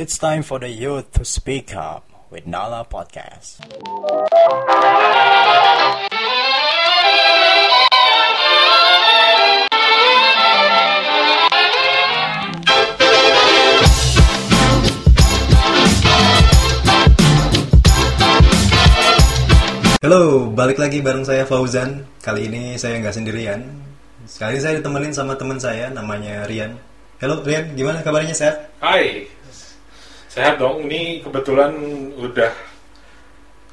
It's time for the youth to speak up with Nala Podcast. Halo, balik lagi bareng saya Fauzan. Kali ini saya nggak sendirian. Sekali ini saya ditemenin sama teman saya, namanya Rian. Halo Rian, gimana kabarnya sehat? Hai, sehat dong. Ini kebetulan udah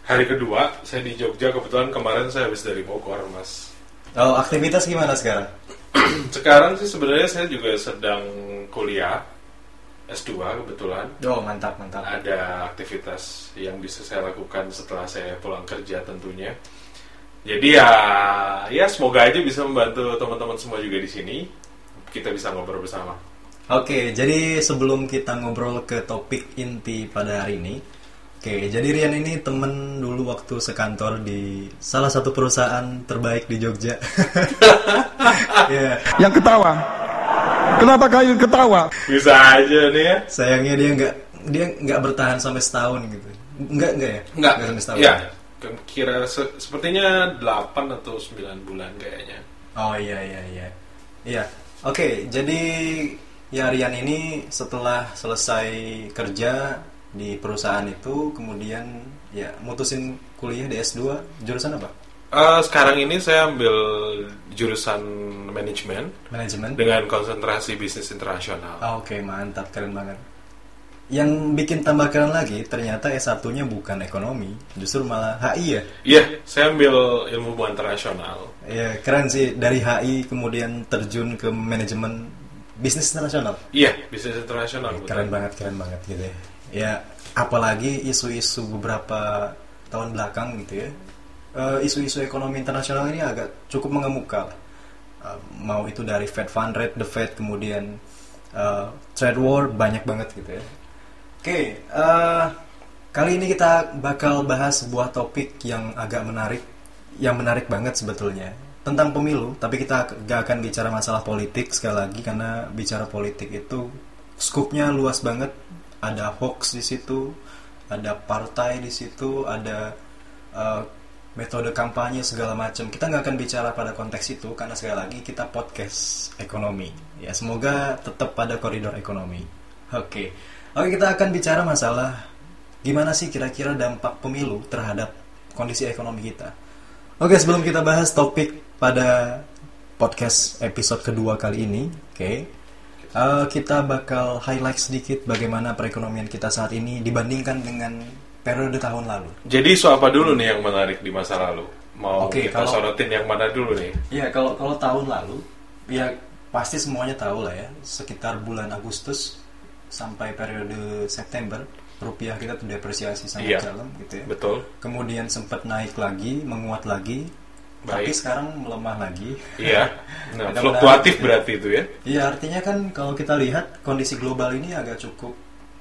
hari kedua saya di Jogja. Kebetulan kemarin saya habis dari Bogor, Mas. Oh, aktivitas gimana sekarang? Sekarang sih sebenarnya saya juga sedang kuliah S2 kebetulan. Oh, mantap, mantap. Ada aktivitas yang bisa saya lakukan setelah saya pulang kerja tentunya. Jadi ya, ya semoga aja bisa membantu teman-teman semua juga di sini. Kita bisa ngobrol bersama. Oke, jadi sebelum kita ngobrol ke topik inti pada hari ini, oke, jadi Rian ini temen dulu waktu sekantor di salah satu perusahaan terbaik di Jogja. Ya, yang ketawa. Kenapa kalian ketawa? Bisa aja nih ya. sayangnya dia nggak dia nggak bertahan sampai setahun gitu. Nggak nggak ya? Enggak, sampai setahun. ya. Kira se- sepertinya 8 atau 9 bulan kayaknya. Oh iya iya iya. Iya. Oke, jadi ya Rian ini setelah selesai kerja di perusahaan itu kemudian ya mutusin kuliah di S2 jurusan apa? Eh, sekarang ini saya ambil jurusan manajemen Manajemen. dengan konsentrasi bisnis internasional. Ah, Oke, mantap, keren banget. Yang bikin tambah keren lagi, ternyata S1-nya bukan ekonomi, justru malah HI ya. Iya, saya ambil ilmu hubungan internasional. Ya, keren sih dari HI kemudian terjun ke manajemen bisnis internasional. Iya, bisnis internasional. betul. keren banget keren banget gitu ya ya apalagi isu-isu beberapa tahun belakang gitu ya Eh, isu-isu ekonomi internasional ini agak cukup mengemuka. Eh, mau itu dari Fed Fund Rate, the Fed kemudian eh, trade war banyak banget gitu ya oke eh, kali ini kita bakal bahas sebuah topik yang agak menarik yang menarik banget sebetulnya tentang pemilu tapi kita gak akan bicara masalah politik sekali lagi karena bicara politik itu skupnya luas banget. Ada hoax di situ ada partai di situ ada eh, metode kampanye segala macam. Kita nggak akan bicara pada konteks itu karena sekali lagi kita podcast ekonomi. Ya semoga tetap pada koridor ekonomi. Oke. Oke kita akan bicara masalah gimana sih kira-kira dampak pemilu terhadap kondisi ekonomi kita. Oke, sebelum kita bahas topik pada podcast episode kedua kali ini, oke, eh, kita bakal highlight sedikit bagaimana perekonomian kita saat ini dibandingkan dengan periode tahun lalu. Jadi isu apa dulu nih yang menarik di masa lalu? Mau Oke, kita kalau- sorotin yang mana dulu nih? Ya, kalau kalau tahun lalu, ya pasti semuanya tahu lah ya, sekitar bulan Agustus sampai periode September, rupiah kita tuh depresiasi sangat Iya. dalam gitu ya. Betul. Kemudian sempat naik lagi, menguat lagi, tapi Baik. sekarang melemah lagi. Iya. Nah, fluktuatif menarik. berarti itu ya. Iya artinya kan kalau kita lihat kondisi global ini agak cukup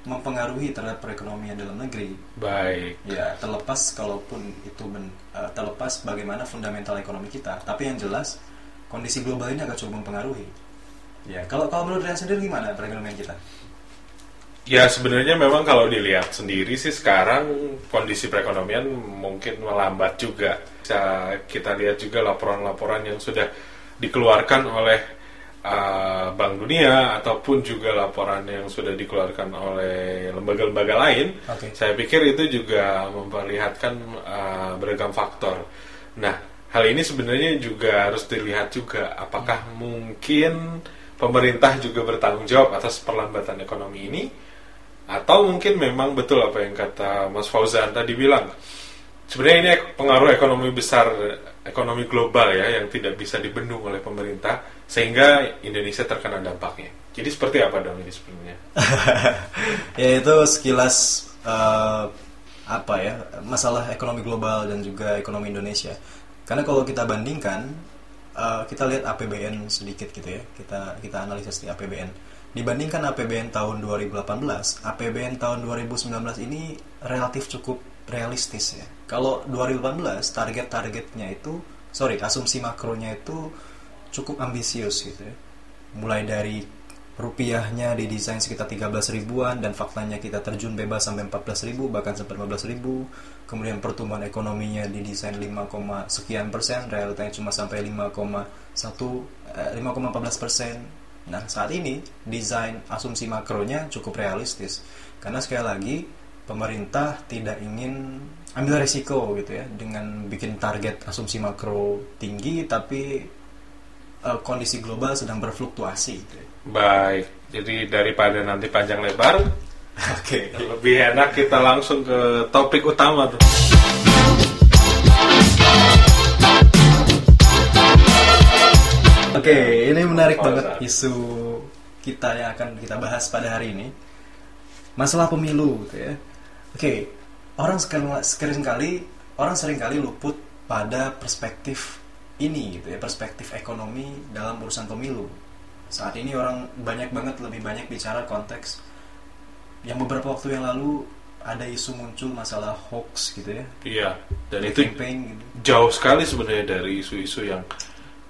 mempengaruhi terhadap perekonomian dalam negeri. Baik. Ya terlepas kalaupun itu ben- eh, terlepas bagaimana fundamental ekonomi kita, tapi yang jelas kondisi global ini agak cukup mempengaruhi. Ya kalau kalau menurut Rian sendiri gimana perekonomian kita? Ya sebenarnya memang kalau dilihat sendiri sih sekarang kondisi perekonomian mungkin melambat juga. Kita lihat juga laporan-laporan yang sudah dikeluarkan oleh uh, Bank Dunia ataupun juga laporan yang sudah dikeluarkan oleh lembaga-lembaga lain. Oke. Saya pikir itu juga memperlihatkan uh, beragam faktor. Nah, hal ini sebenarnya juga harus dilihat juga apakah mungkin pemerintah juga bertanggung jawab atas perlambatan ekonomi ini atau mungkin memang betul apa yang kata Mas Fauzan tadi bilang sebenarnya ini pengaruh ekonomi besar ekonomi global ya yang tidak bisa dibendung oleh pemerintah sehingga Indonesia terkena dampaknya jadi seperti apa dong ini sebenarnya ya itu sekilas eh, apa ya masalah ekonomi global dan juga ekonomi Indonesia. Karena kalau kita bandingkan, eh, kita lihat APBN sedikit gitu ya. Kita kita analisis di APBN. Dibandingkan APBN tahun 2018, APBN tahun 2019 ini relatif cukup realistis ya. Kalau 2018 target-targetnya itu, sorry asumsi makronya itu cukup ambisius gitu ya. Mulai dari rupiahnya didesain sekitar 13 ribuan dan faktanya kita terjun bebas sampai 14 ribu bahkan sampai 15 ribu kemudian pertumbuhan ekonominya didesain 5, sekian persen realitanya cuma sampai 5,1 eh, 5,14 persen nah saat ini desain asumsi makronya cukup realistis karena sekali lagi pemerintah tidak ingin ambil resiko gitu ya dengan bikin target asumsi makro tinggi tapi eh, kondisi global sedang berfluktuasi gitu ya. Baik, jadi daripada nanti panjang lebar, Oke. lebih enak kita langsung ke topik utama tuh. Oke, ini menarik Apa, banget isu kita yang akan kita bahas pada hari ini. Masalah pemilu gitu ya. Oke, orang sekali sering kali orang sering kali luput pada perspektif ini gitu ya, perspektif ekonomi dalam urusan pemilu. Saat ini orang banyak banget lebih banyak bicara konteks yang beberapa waktu yang lalu ada isu muncul masalah hoax gitu ya. Iya, dan itu campaign gitu. jauh sekali sebenarnya dari isu-isu yang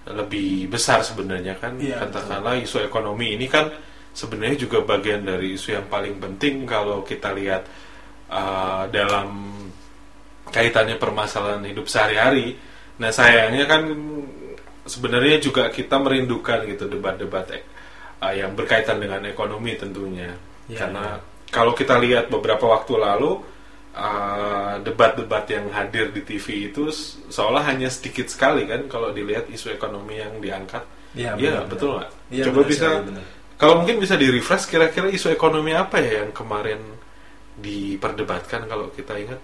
lebih besar sebenarnya kan Iya, katakanlah isu ekonomi ini kan sebenarnya juga bagian dari isu yang paling penting kalau kita lihat uh, dalam kaitannya permasalahan hidup sehari-hari. Nah sayangnya kan sebenarnya juga kita merindukan gitu debat-debat uh, yang berkaitan dengan ekonomi tentunya Iya, karena kalau kita lihat beberapa waktu lalu uh, debat-debat yang hadir di TV itu se- seolah hanya sedikit sekali kan kalau dilihat isu ekonomi yang diangkat. Iya, Iya, benar, betul nggak? Iya, Coba benar bisa benar. kalau mungkin bisa di refresh kira-kira isu ekonomi apa ya yang kemarin diperdebatkan kalau kita ingat?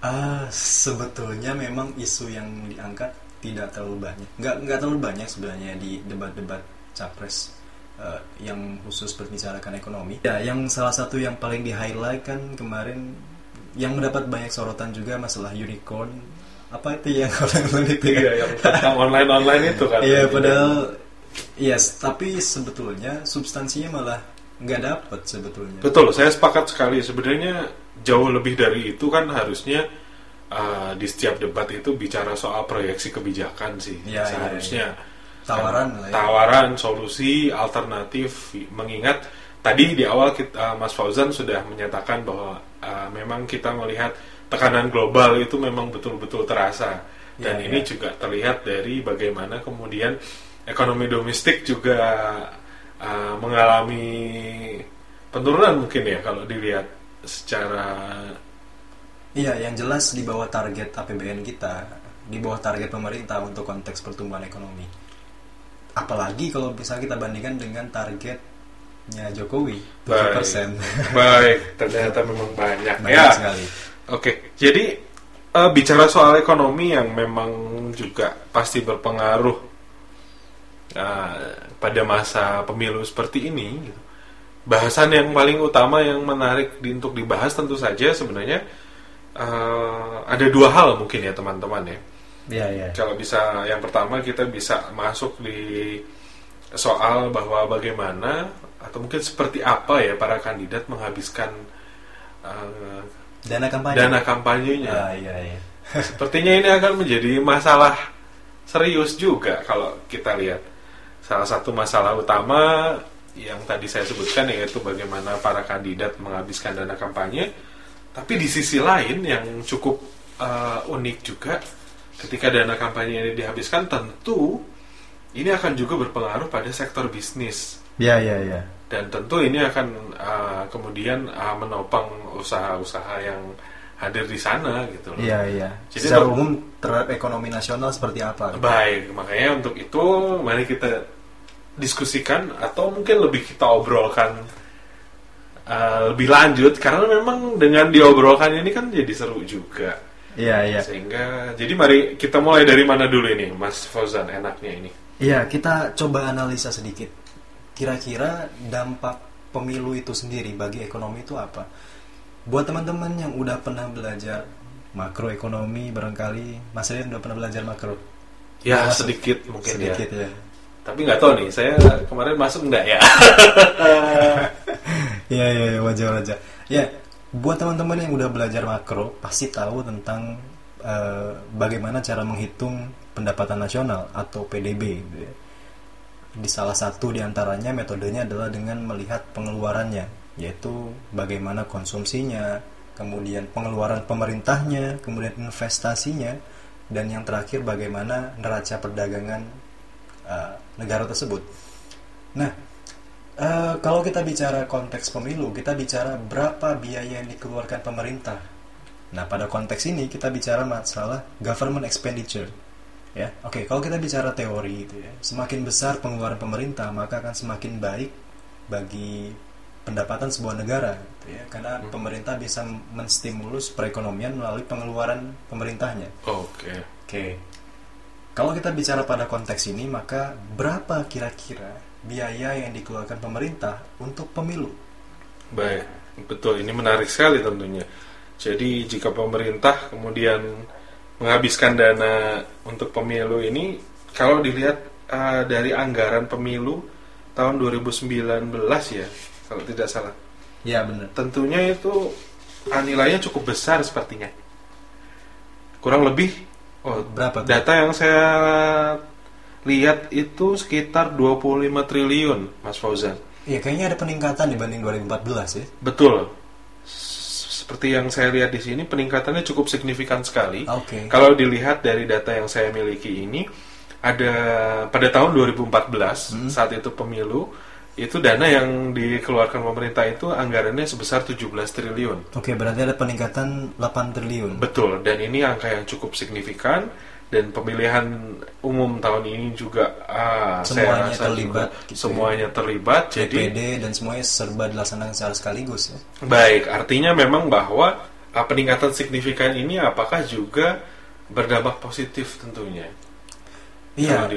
Ah, sebetulnya memang isu yang diangkat tidak terlalu banyak. Nggak nggak terlalu banyak sebenarnya di debat-debat capres eh, yang khusus berbicarakan ekonomi. Ya, yang salah satu yang paling di highlight kan kemarin yang mendapat banyak sorotan juga masalah unicorn. Apa itu yang orang itu ya? Iya, yang tentang online-online itu kan. Iya, padahal yes, tapi sebetulnya substansinya malah nggak dapet sebetulnya. Betul, saya sepakat sekali. Sebenarnya jauh lebih dari itu kan harusnya uh, di setiap debat itu bicara soal proyeksi kebijakan sih. Iya, iya, Seharusnya Tawaran lah ya. tawaran, solusi, alternatif. Mengingat tadi di awal kita, Mas Fauzan sudah menyatakan bahwa uh, memang kita melihat tekanan global itu memang betul-betul terasa. Dan Iya, ini iya. juga terlihat dari bagaimana kemudian ekonomi domestik juga uh, mengalami penurunan mungkin ya kalau dilihat secara Iya, yang jelas di bawah target APBN kita, di bawah target pemerintah untuk konteks pertumbuhan ekonomi. Apalagi kalau bisa kita bandingkan dengan targetnya Jokowi, 7%. baik ternyata memang banyak, Banyak ya sekali. oke jadi eh, bicara soal ekonomi yang memang juga pasti berpengaruh eh, pada masa pemilu seperti ini gitu. bahasan yang paling utama yang menarik di, untuk dibahas tentu saja sebenarnya eh, ada dua hal mungkin ya teman-teman ya Iya, iya. kalau bisa yang pertama kita bisa masuk di soal bahwa bagaimana atau mungkin seperti apa ya para kandidat menghabiskan eh, Dana kampanye. dana kampanyenya. Ah, iya, iya. Sepertinya ini akan menjadi masalah serius juga kalau kita lihat. Salah satu masalah utama yang tadi saya sebutkan yaitu bagaimana para kandidat menghabiskan dana kampanye. Tapi di sisi lain yang cukup eh, unik juga ketika dana kampanye ini dihabiskan tentu ini akan juga berpengaruh pada sektor bisnis Iya, iya, iya. dan tentu ini akan uh, kemudian uh, menopang usaha-usaha yang hadir di sana gitu loh. Iya, iya. Jadi Secara untuk- umum terhadap ekonomi nasional seperti apa? Baik, makanya untuk itu mari kita diskusikan atau mungkin lebih kita obrolkan uh, lebih lanjut karena memang dengan diobrolkan ini kan jadi seru juga. Iya, iya. Sehingga jadi mari kita mulai dari mana dulu ini, Mas Fauzan enaknya ini. Iya, kita coba analisa sedikit. Kira-kira dampak pemilu itu sendiri bagi ekonomi itu apa? Buat teman-teman yang udah pernah belajar makroekonomi barangkali, Mas Rian udah pernah belajar makro? Ya Masuk. sedikit mungkin ya. sedikit ya. Tapi nggak tahu nih, saya kemarin masuk enggak ya? Iya, iya, iya, wajar-wajar. Ya, buat teman-teman yang udah belajar makro, pasti tahu tentang eh, bagaimana cara menghitung pendapatan nasional atau PDB. gitu ya. di salah satu di antaranya metodenya adalah dengan melihat pengeluarannya, yaitu bagaimana konsumsinya, kemudian pengeluaran pemerintahnya, kemudian investasinya, dan yang terakhir bagaimana neraca perdagangan uh, negara tersebut. Nah, uh, kalau kita bicara konteks pemilu, kita bicara berapa biaya yang dikeluarkan pemerintah. Nah, pada konteks ini kita bicara masalah government expenditure ya oke okay, kalau kita bicara teori itu ya semakin besar pengeluaran pemerintah maka akan semakin baik bagi pendapatan sebuah negara gitu ya karena hmm. pemerintah bisa menstimulus perekonomian melalui pengeluaran pemerintahnya oke okay. oke okay. Kalau kita bicara pada konteks ini maka berapa kira-kira biaya yang dikeluarkan pemerintah untuk pemilu baik betul ini menarik sekali tentunya jadi jika pemerintah kemudian menghabiskan dana untuk pemilu ini kalau dilihat uh, dari anggaran pemilu tahun 2019 ya kalau tidak salah. Ya benar. Tentunya itu uh, nilainya cukup besar sepertinya. Kurang lebih oh berapa tuh? Data yang saya lihat itu sekitar 25 triliun Mas Fauzan. Iya kayaknya ada peningkatan dibanding 2014 ya. Betul seperti yang saya lihat di sini peningkatannya cukup signifikan sekali. Okay. Kalau dilihat dari data yang saya miliki ini ada pada tahun 2014 hmm. saat itu pemilu itu dana yang dikeluarkan pemerintah itu anggarannya sebesar 17 triliun. Oke, berarti ada peningkatan 8 triliun. Betul, dan ini angka yang cukup signifikan dan pemilihan umum tahun ini juga ah, semuanya saya rasa terlibat juga, gitu ya. semuanya ya. terlibat jadi dan semuanya serba dilaksanakan secara sekaligus ya. Baik, artinya memang bahwa ah, peningkatan signifikan ini apakah juga berdampak positif tentunya. Iya,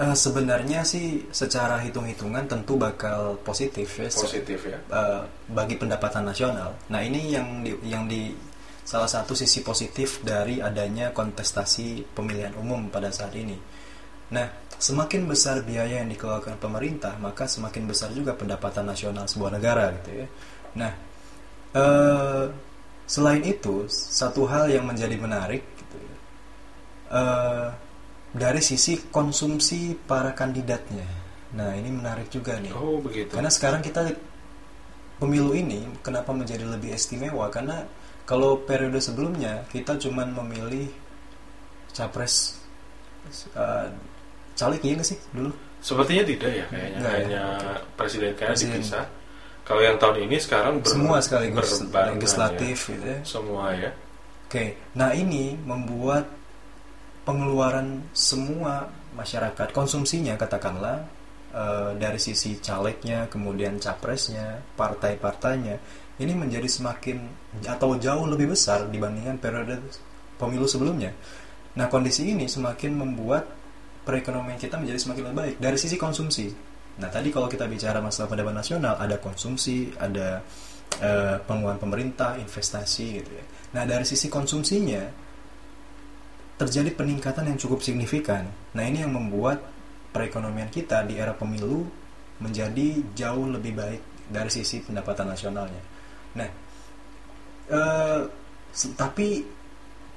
uh, sebenarnya sih secara hitung-hitungan tentu bakal positif ya. Positif ya. Uh, bagi pendapatan nasional. Nah ini yang di, yang di salah satu sisi positif dari adanya kontestasi pemilihan umum pada saat ini. Nah, semakin besar biaya yang dikeluarkan pemerintah, maka semakin besar juga pendapatan nasional sebuah negara gitu ya. Nah, eh, selain itu, satu hal yang menjadi menarik gitu ya, eh, dari sisi konsumsi para kandidatnya. Nah, ini menarik juga nih. Oh, begitu. Karena sekarang kita pemilu ini kenapa menjadi lebih istimewa karena kalau periode sebelumnya kita cuman memilih capres uh, caleg iya nggak sih dulu? Sepertinya tidak ya kayaknya Nggak, hanya ya. presiden kayaknya dipisah. Kalau yang tahun ini sekarang ber, semua sekaligus legislatif ya. gitu ya. Semua ya. Oke, nah ini membuat pengeluaran semua masyarakat konsumsinya katakanlah uh, dari sisi calegnya, kemudian capresnya, partai-partainya ini menjadi semakin atau jauh lebih besar dibandingkan periode pemilu sebelumnya. Nah, kondisi ini semakin membuat perekonomian kita menjadi semakin lebih baik dari sisi konsumsi. Nah, tadi kalau kita bicara masalah pendapatan nasional, ada konsumsi, ada uh, pengeluaran pemerintah, investasi gitu ya. Nah, dari sisi konsumsinya terjadi peningkatan yang cukup signifikan. Nah, ini yang membuat perekonomian kita di era pemilu menjadi jauh lebih baik dari sisi pendapatan nasionalnya. Nah, uh, tapi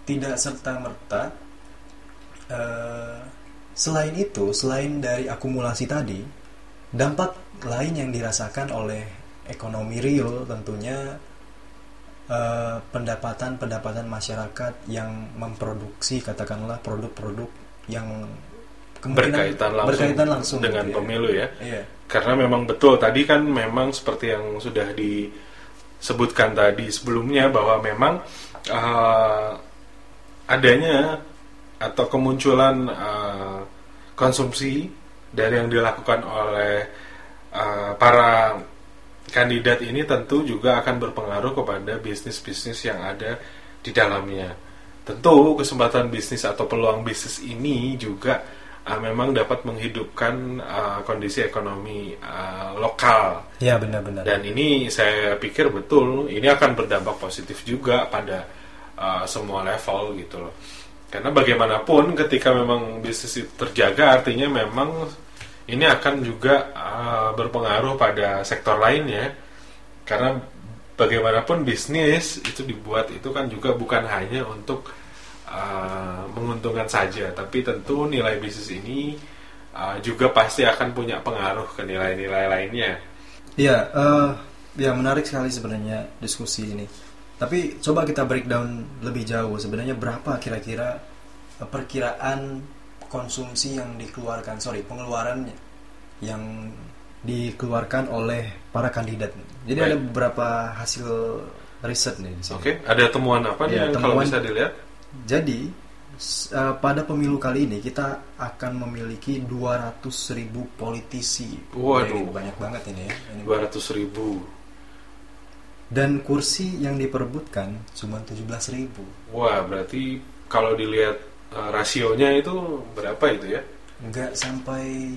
tidak serta merta. Uh, selain itu, selain dari akumulasi tadi, dampak lain yang dirasakan oleh ekonomi real tentunya pendapatan-pendapatan uh, masyarakat yang memproduksi katakanlah produk-produk yang berkaitan langsung, berkaitan langsung dengan gitu ya. pemilu ya. Iya. Karena memang betul tadi kan memang seperti yang sudah di sebutkan tadi sebelumnya bahwa memang uh, adanya atau kemunculan uh, konsumsi dari yang dilakukan oleh uh, para kandidat ini tentu juga akan berpengaruh kepada bisnis-bisnis yang ada di dalamnya. Tentu kesempatan bisnis atau peluang bisnis ini juga uh, memang dapat menghidupkan uh, kondisi ekonomi uh, lokal. Ya benar-benar. Dan ini saya pikir betul ini akan berdampak positif juga pada uh, semua level gitu loh. Karena bagaimanapun ketika memang bisnis itu terjaga artinya memang ini akan juga uh, berpengaruh pada sektor lainnya. Karena bagaimanapun bisnis itu dibuat itu kan juga bukan hanya untuk uh, menguntungkan saja, tapi tentu nilai bisnis ini uh, juga pasti akan punya pengaruh ke nilai-nilai lainnya. Iya, eh, ya menarik sekali sebenarnya diskusi ini. Tapi coba kita breakdown lebih jauh. Sebenarnya berapa kira-kira perkiraan konsumsi yang dikeluarkan, sorry, pengeluaran yang dikeluarkan oleh para kandidat. Jadi Baik. ada beberapa hasil riset nih di sini. Oke, ada temuan apa nih Ya, yang kalau temuan- bisa dilihat? Jadi eh, pada pemilu kali ini kita akan memiliki 200.000 ribu politisi. Waduh. Banyak banget ini ya. Ini 200 ribu. Dan kursi yang diperebutkan cuma 17.000 ribu. Wah, berarti kalau dilihat uh, rasionya itu berapa itu ya? Nggak sampai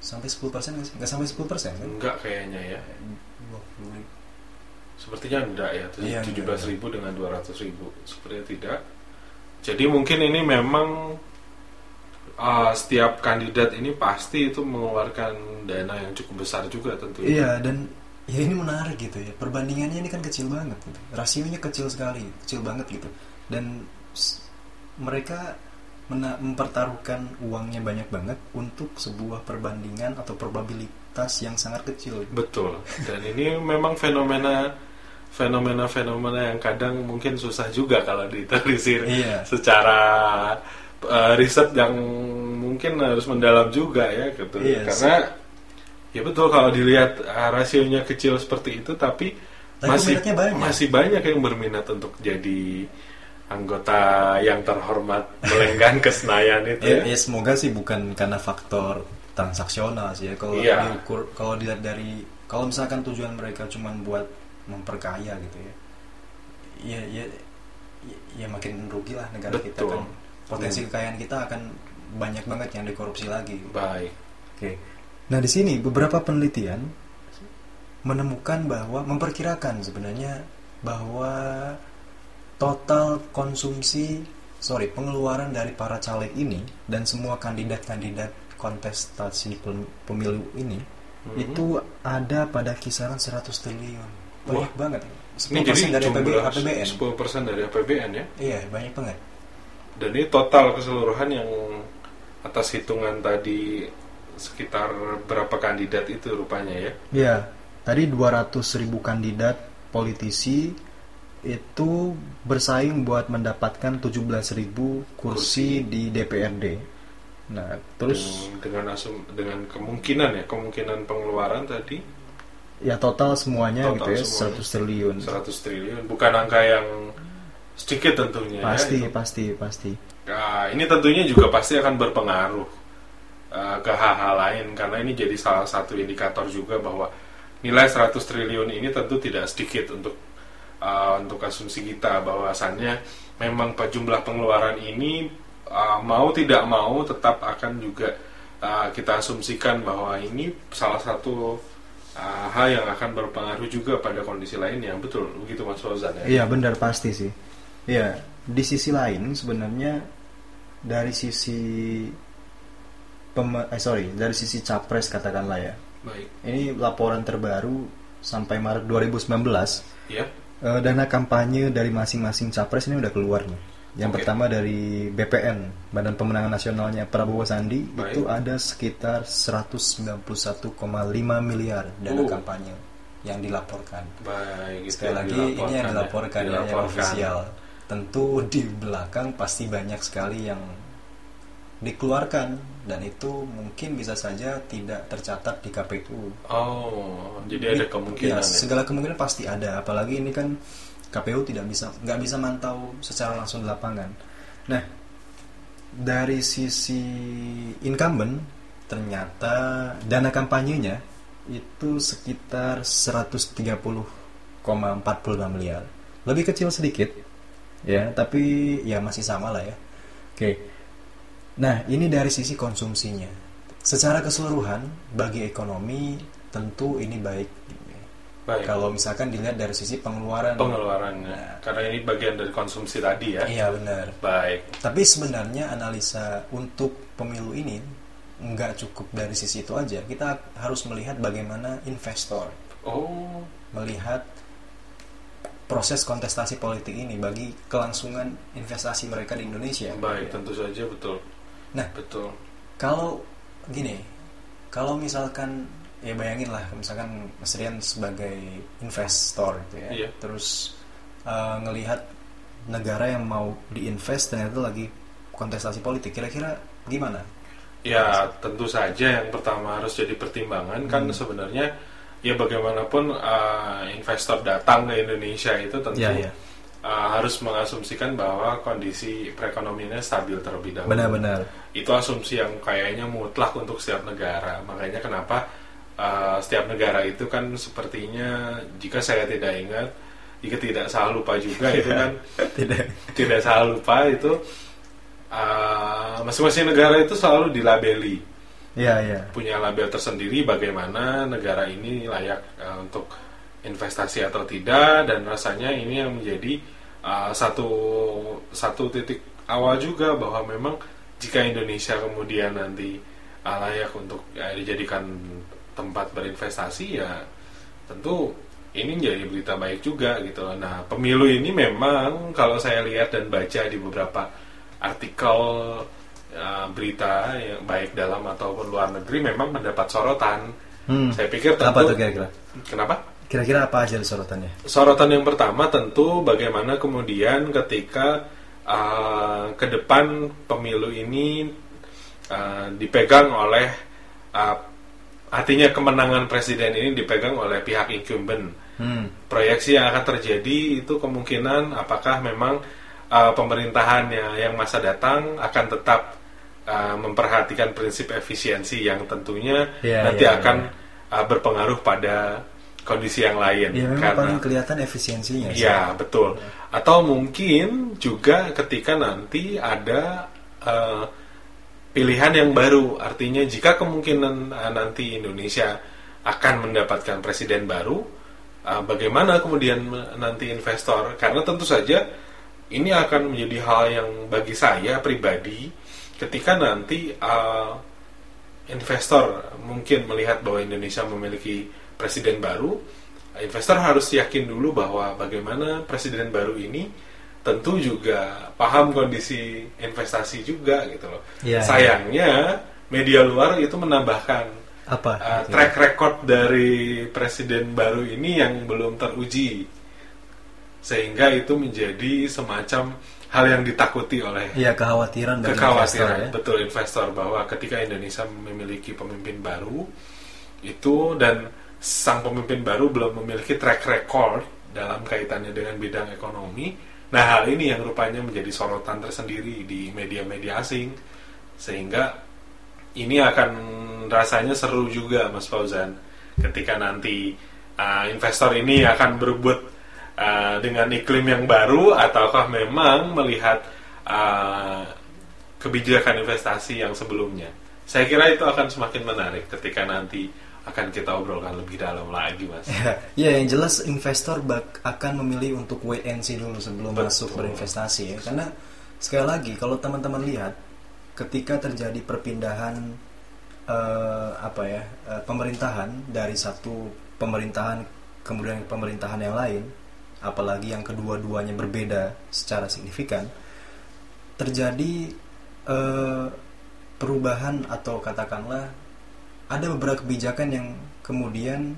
sampai 10 persen nggak sih? Nggak sampai 10 persen kan? Enggak kayaknya ya. 20 ribu. Sepertinya enggak ya. Iya, 17 ribu dengan 200 ribu. Sepertinya tidak. Jadi mungkin ini memang uh, setiap kandidat ini pasti itu mengeluarkan dana yang cukup besar juga tentunya. Iya dan ya ini menarik gitu ya. Perbandingannya ini kan kecil banget. Gitu. Rasionya kecil sekali, kecil banget gitu. Dan mereka mempertaruhkan uangnya banyak banget untuk sebuah perbandingan atau probabilitas yang sangat kecil. Betul. Dan ini memang fenomena fenomena-fenomena yang kadang mungkin susah juga kalau ditelisir Iya. secara uh, riset yang mungkin harus mendalam juga ya gitu. Iya, Karena ya betul kalau dilihat uh, rasionya kecil seperti itu tapi Tapi masih banyak. masih banyak yang berminat untuk jadi anggota yang terhormat melenggang ke Senayan itu Ya, ya. ya semoga sih bukan karena faktor transaksional sih ya. Kalau Iya. diukur, kalau dilihat dari kalau misalkan tujuan mereka cuma buat memperkaya gitu ya, ya ya ya, ya makin rugi lah negara kita Betul. kan. Potensi kekayaan kita akan banyak banget yang dikorupsi lagi. Baik. Oke. Nah di sini beberapa penelitian menemukan bahwa memperkirakan sebenarnya bahwa total konsumsi sorry pengeluaran dari para caleg ini dan semua kandidat-kandidat kontestasi pem- pemilu ini Mhm. itu ada pada kisaran 100 triliun banyak Wah. banget Ini 10% jadi dari jumlah APBN 10% dari APBN ya. iya banyak banget Dan ini total keseluruhan yang atas hitungan tadi sekitar berapa kandidat itu rupanya ya? Ya, tadi 200 ribu kandidat politisi itu bersaing buat mendapatkan 17 ribu kursi di DPRD. Nah, terus dengan, dengan asum dengan kemungkinan ya kemungkinan pengeluaran tadi ya total semuanya Total gitu ya semuanya. 100 triliun. 100 triliun bukan angka yang sedikit tentunya Pasti, ya, itu. pasti, pasti. Nah, ini tentunya juga pasti akan berpengaruh uh, ke hal-hal lain karena ini jadi salah satu indikator juga bahwa nilai 100 triliun ini tentu tidak sedikit untuk uh, untuk asumsi kita bahwasannya memang jumlah pengeluaran ini uh, mau tidak mau tetap akan juga uh, kita asumsikan bahwa ini salah satu uh, hal yang akan berpengaruh juga pada kondisi lain yang betul begitu Mas Fauzan ya. Iya, benar pasti sih. Iya, di sisi lain sebenarnya dari sisi pem- eh sorry, dari sisi capres katakanlah ya. Baik. Ini laporan terbaru sampai Maret 2019 Ya. Eh, dana kampanye dari masing-masing capres ini udah keluar nih. Yang Oke. pertama dari BPN, Badan Pemenangan Nasionalnya Prabowo Sandi Baik. itu ada sekitar 191,5 miliar dana Oh. kampanye yang dilaporkan. Baik, Sekali yang lagi ini yang dilaporkan ya, yang Dilaporkan. ofisial. Tentu di belakang pasti banyak sekali yang dikeluarkan dan itu mungkin bisa saja tidak tercatat di KPU. Oh, jadi ada kemungkinan ya, ya. segala kemungkinan pasti ada apalagi ini kan KPU tidak bisa nggak bisa mantau secara langsung di lapangan nah dari sisi incumbent ternyata dana kampanyenya itu sekitar 130,45 miliar lebih kecil sedikit ya tapi ya masih sama lah ya oke nah ini dari sisi konsumsinya. Secara keseluruhan bagi ekonomi tentu ini baik. Baik. kalau misalkan dilihat dari sisi pengeluaran. Pengeluarannya, karena ini bagian dari konsumsi tadi ya. iya benar. Baik. tapi sebenarnya analisa untuk pemilu ini nggak cukup dari sisi itu aja. Kita harus melihat bagaimana investor Oh, melihat proses kontestasi politik ini bagi kelangsungan investasi mereka di Indonesia. Baik, tentu saja betul. Nah Betul. kalau gini kalau misalkan ya bayangin lah misalkan Mas Rian sebagai investor gitu ya Iya. terus eh, ngelihat negara yang mau diinvest ternyata lagi kontestasi politik kira-kira gimana Ya tentu saja yang pertama harus jadi pertimbangan kan Hmm. sebenarnya ya bagaimanapun uh, investor datang ke Indonesia itu tentu Ya, ya. Uh, harus mengasumsikan bahwa kondisi perekonomiannya stabil terlebih dahulu. benar-benar. Itu asumsi yang kayaknya mutlak untuk setiap negara. Makanya kenapa uh, setiap negara itu kan sepertinya jika saya tidak ingat, jika tidak salah lupa juga itu kan. Tidak. Tidak salah lupa itu uh, masing-masing negara itu selalu dilabeli. Ya ya punya label tersendiri bagaimana negara ini layak uh, untuk investasi atau tidak dan rasanya ini yang menjadi uh, satu satu titik awal juga bahwa memang jika Indonesia kemudian nanti uh, layak untuk uh, dijadikan tempat berinvestasi ya tentu ini menjadi berita baik juga gitu loh. Nah pemilu ini memang kalau saya lihat dan baca di beberapa artikel uh, berita yang baik dalam ataupun luar negeri memang mendapat sorotan. Hmm. Saya pikir tentu apa tuh kira-kira kenapa? Kira-kira apa aja sorotannya Sorotan yang pertama tentu bagaimana kemudian ketika uh, ke depan pemilu ini uh, dipegang oleh uh, artinya kemenangan presiden ini dipegang oleh pihak incumbent. hmm. Proyeksi yang akan terjadi itu kemungkinan apakah memang uh, pemerintahan yang, masa datang akan tetap uh, memperhatikan prinsip efisiensi yang tentunya Ya, nanti ya, akan uh, berpengaruh pada kondisi yang lain. ya memang Karena- paling kelihatan efisiensinya sih. Ya betul. Atau mungkin juga ketika nanti ada eh, pilihan yang baru, artinya jika kemungkinan eh, nanti Indonesia akan mendapatkan presiden baru, eh, bagaimana kemudian nanti investor? Karena tentu saja ini akan menjadi hal yang bagi saya pribadi ketika nanti eh, investor mungkin melihat bahwa Indonesia memiliki presiden baru, investor harus yakin dulu bahwa bagaimana presiden baru ini tentu juga paham kondisi investasi juga gitu loh. Iya, Sayangnya media luar itu menambahkan apa uh, track record dari presiden baru ini yang belum teruji, sehingga itu menjadi semacam hal yang ditakuti oleh Iya kekhawatiran bagi kekhawatiran investor ya. betul investor bahwa ketika Indonesia memiliki pemimpin baru itu dan sang pemimpin baru belum memiliki track record dalam kaitannya dengan bidang ekonomi. Nah, hal ini yang rupanya menjadi sorotan tersendiri di media-media asing sehingga ini akan rasanya seru juga Mas Fauzan ketika nanti uh, investor ini akan berebut uh, dengan iklim yang baru ataukah memang melihat uh, kebijakan investasi yang sebelumnya. Saya kira itu akan semakin menarik ketika nanti akan kita obrolkan lebih dalam lagi, Mas. Ya, yang jelas investor bak- akan memilih untuk wait and see dulu sebelum Betul. masuk berinvestasi ya. Karena sekali lagi kalau teman-teman lihat ketika terjadi perpindahan eh, apa ya eh, pemerintahan dari satu pemerintahan kemudian ke pemerintahan yang lain, apalagi yang kedua-duanya berbeda secara signifikan, terjadi eh, perubahan atau katakanlah ada beberapa kebijakan yang kemudian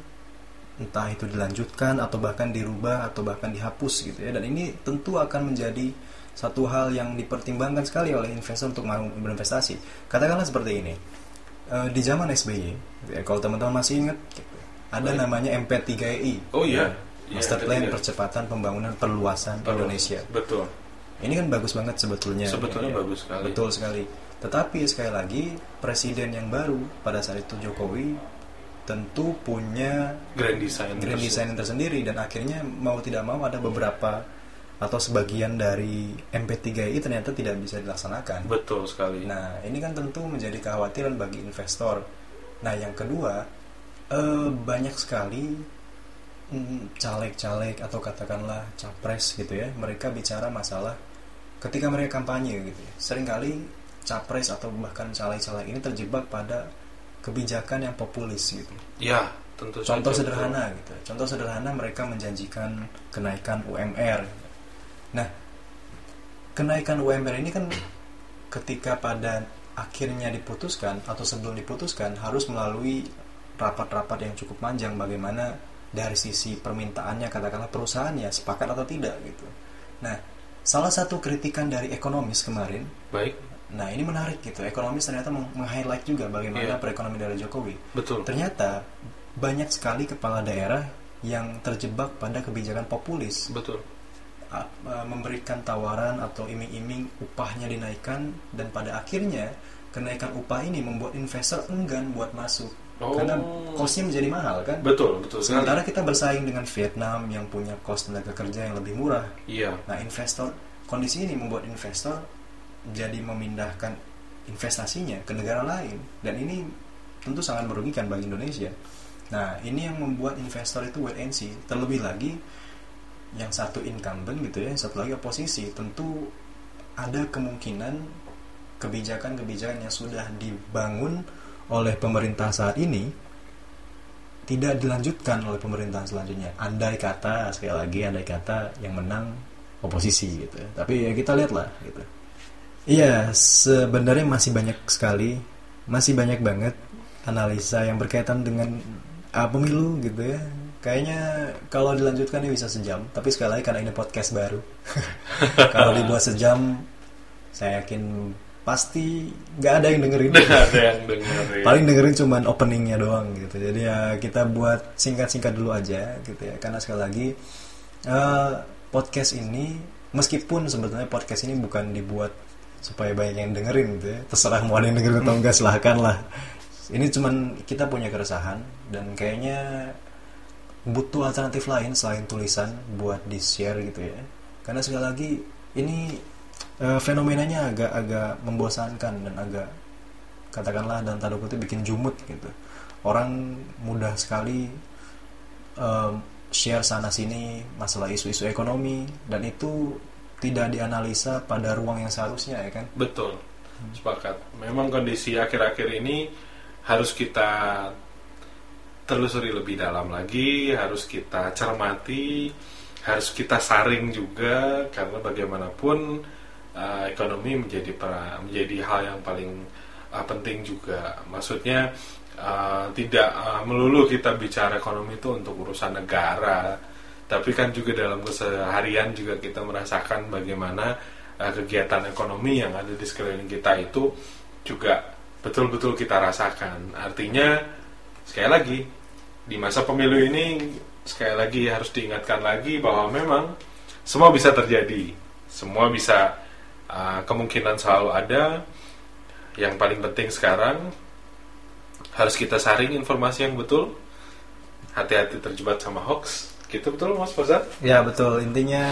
entah itu dilanjutkan atau bahkan dirubah atau bahkan dihapus gitu ya dan ini tentu akan menjadi satu hal yang dipertimbangkan sekali oleh investor untuk mau berinvestasi katakanlah seperti ini Eh, di zaman SBY gitu ya, kalau teman-teman masih ingat gitu, ada Baik. namanya MP3I Oh iya. Iya, Master ada Plan. Percepatan Pembangunan Perluasan Betul. Indonesia Betul. ini kan bagus banget sebetulnya Sebetulnya Ya, bagus sekali. betul sekali tetapi sekali lagi presiden yang baru pada saat itu Jokowi tentu punya Grand design. grand design tersendiri dan akhirnya mau tidak mau ada beberapa atau sebagian dari MP3I ternyata tidak bisa dilaksanakan. Betul sekali. Nah, ini kan tentu menjadi kekhawatiran bagi investor. Nah, yang kedua, eh, banyak sekali mm, caleg-caleg atau katakanlah capres gitu ya, mereka bicara masalah ketika mereka kampanye gitu ya. Seringkali capres atau bahkan caleg-caleg ini terjebak pada kebijakan yang populis gitu. Ya, tentu Contoh saja, sederhana gitu. Contoh sederhana mereka menjanjikan kenaikan UMR. Nah, kenaikan UMR ini kan ketika pada akhirnya diputuskan atau sebelum diputuskan harus melalui rapat-rapat yang cukup panjang bagaimana dari sisi permintaannya katakanlah perusahaannya sepakat atau tidak gitu. Nah, salah satu kritikan dari ekonomis kemarin, Baik, nah ini menarik gitu. Ekonomis ternyata meng- meng-highlight juga bagaimana Iya. perekonomian dari Jokowi. betul. Ternyata banyak sekali kepala daerah yang terjebak pada kebijakan populis Betul. a- memberikan tawaran atau iming-iming upahnya dinaikkan dan pada akhirnya kenaikan upah ini membuat investor enggan buat masuk Oh. karena costnya menjadi mahal kan Betul, betul sekali. sementara kita bersaing dengan Vietnam yang punya cost tenaga kerja yang lebih murah Iya, nah investor kondisi ini membuat investor jadi memindahkan investasinya ke negara lain dan ini tentu sangat merugikan bagi Indonesia nah ini yang membuat investor itu wait and see terlebih lagi yang satu incumbent gitu ya, yang satu lagi oposisi, tentu ada kemungkinan kebijakan-kebijakan yang sudah dibangun oleh pemerintah saat ini tidak dilanjutkan oleh pemerintahan selanjutnya. Andai kata sekali lagi andai kata yang menang oposisi gitu. ya. Tapi ya kita lihatlah gitu. Iya, sebenarnya masih banyak sekali, masih banyak banget analisa yang berkaitan dengan ah, pemilu gitu ya. Kayaknya kalau dilanjutkan ini bisa sejam, tapi sekali lagi karena ini podcast baru. kalau dibuat sejam, saya yakin pasti nggak ada yang dengerin. ada yang dengerin. Paling dengerin cuman openingnya doang gitu. Jadi ya kita buat singkat-singkat dulu aja gitu ya. Karena sekali lagi eh, podcast ini meskipun sebetulnya podcast ini bukan dibuat supaya banyak yang dengerin gitu ya. Terserah mau ada yang dengerin atau enggak silahkan lah. Ini cuman kita punya keresahan dan kayaknya butuh alternatif lain selain tulisan buat di share gitu ya. Karena sekali lagi ini eh, fenomenanya agak-agak membosankan dan agak katakanlah dalam tanda kutip bikin jumut gitu orang mudah sekali em, share sana sini masalah isu-isu ekonomi dan itu tidak dianalisa pada ruang yang seharusnya ya kan Betul, sepakat. Memang kondisi akhir-akhir ini harus kita telusuri lebih dalam lagi, harus kita cermati, harus kita saring juga karena bagaimanapun uh, ekonomi menjadi pra- menjadi hal yang paling uh, penting juga. Maksudnya uh, tidak uh, melulu kita bicara ekonomi itu untuk urusan negara, tapi kan juga dalam keseharian juga kita merasakan bagaimana uh, kegiatan ekonomi yang ada di sekeliling kita itu juga betul-betul kita rasakan. Artinya sekali lagi di masa pemilu ini sekali lagi harus diingatkan lagi bahwa memang semua bisa terjadi, semua bisa uh, kemungkinan selalu ada. Yang paling penting sekarang harus kita saring informasi yang betul, hati-hati terjebak sama hoax. Gitu betul Mas Fauzan? ya betul intinya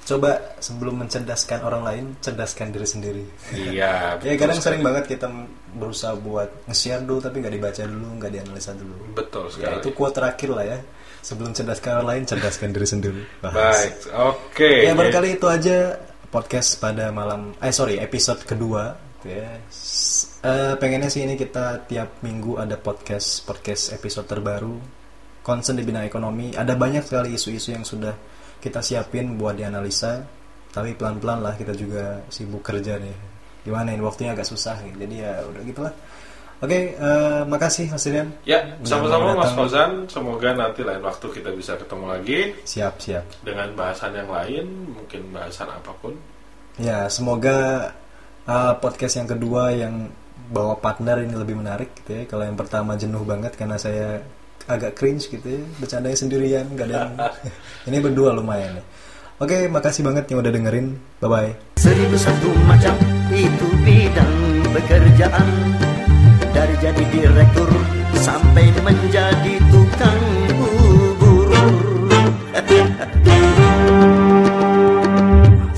coba sebelum mencerdaskan orang lain cerdaskan diri sendiri Iya. ya betul kadang sekali. sering banget kita berusaha buat nge-share dulu tapi nggak dibaca dulu nggak dianalisa dulu Betul ya sekali. itu quote terakhir lah ya sebelum cerdaskan orang lain cerdaskan diri sendiri Bahas. Baik, oke. Ya barangkali itu aja podcast pada malam eh sorry episode kedua gitu ya. S- eh, pengennya sih ini kita tiap minggu ada podcast podcast episode terbaru concern di bidang ekonomi ada banyak sekali isu-isu yang sudah kita siapin buat dianalisa tapi pelan-pelan lah kita juga sibuk kerja nih gimana ini waktunya agak susah nih jadi ya udah gitulah oke eh, makasih Mas Rian Ya, sama-sama Mas. Fauzan. Semoga nanti lain waktu kita bisa ketemu lagi siap siap dengan bahasan yang lain, mungkin bahasan apa pun. Ya, semoga uh, podcast yang kedua yang bawa partner ini lebih menarik gitu ya. Kalau yang pertama jenuh banget karena saya agak cringe gitu ya, bercandanya sendirian, gak ada yang... ini berdua lumayan nih. Oke, makasih banget yang udah dengerin. Bye bye. Seribu satu macam itu bidang pekerjaan Dari jadi direktur sampai menjadi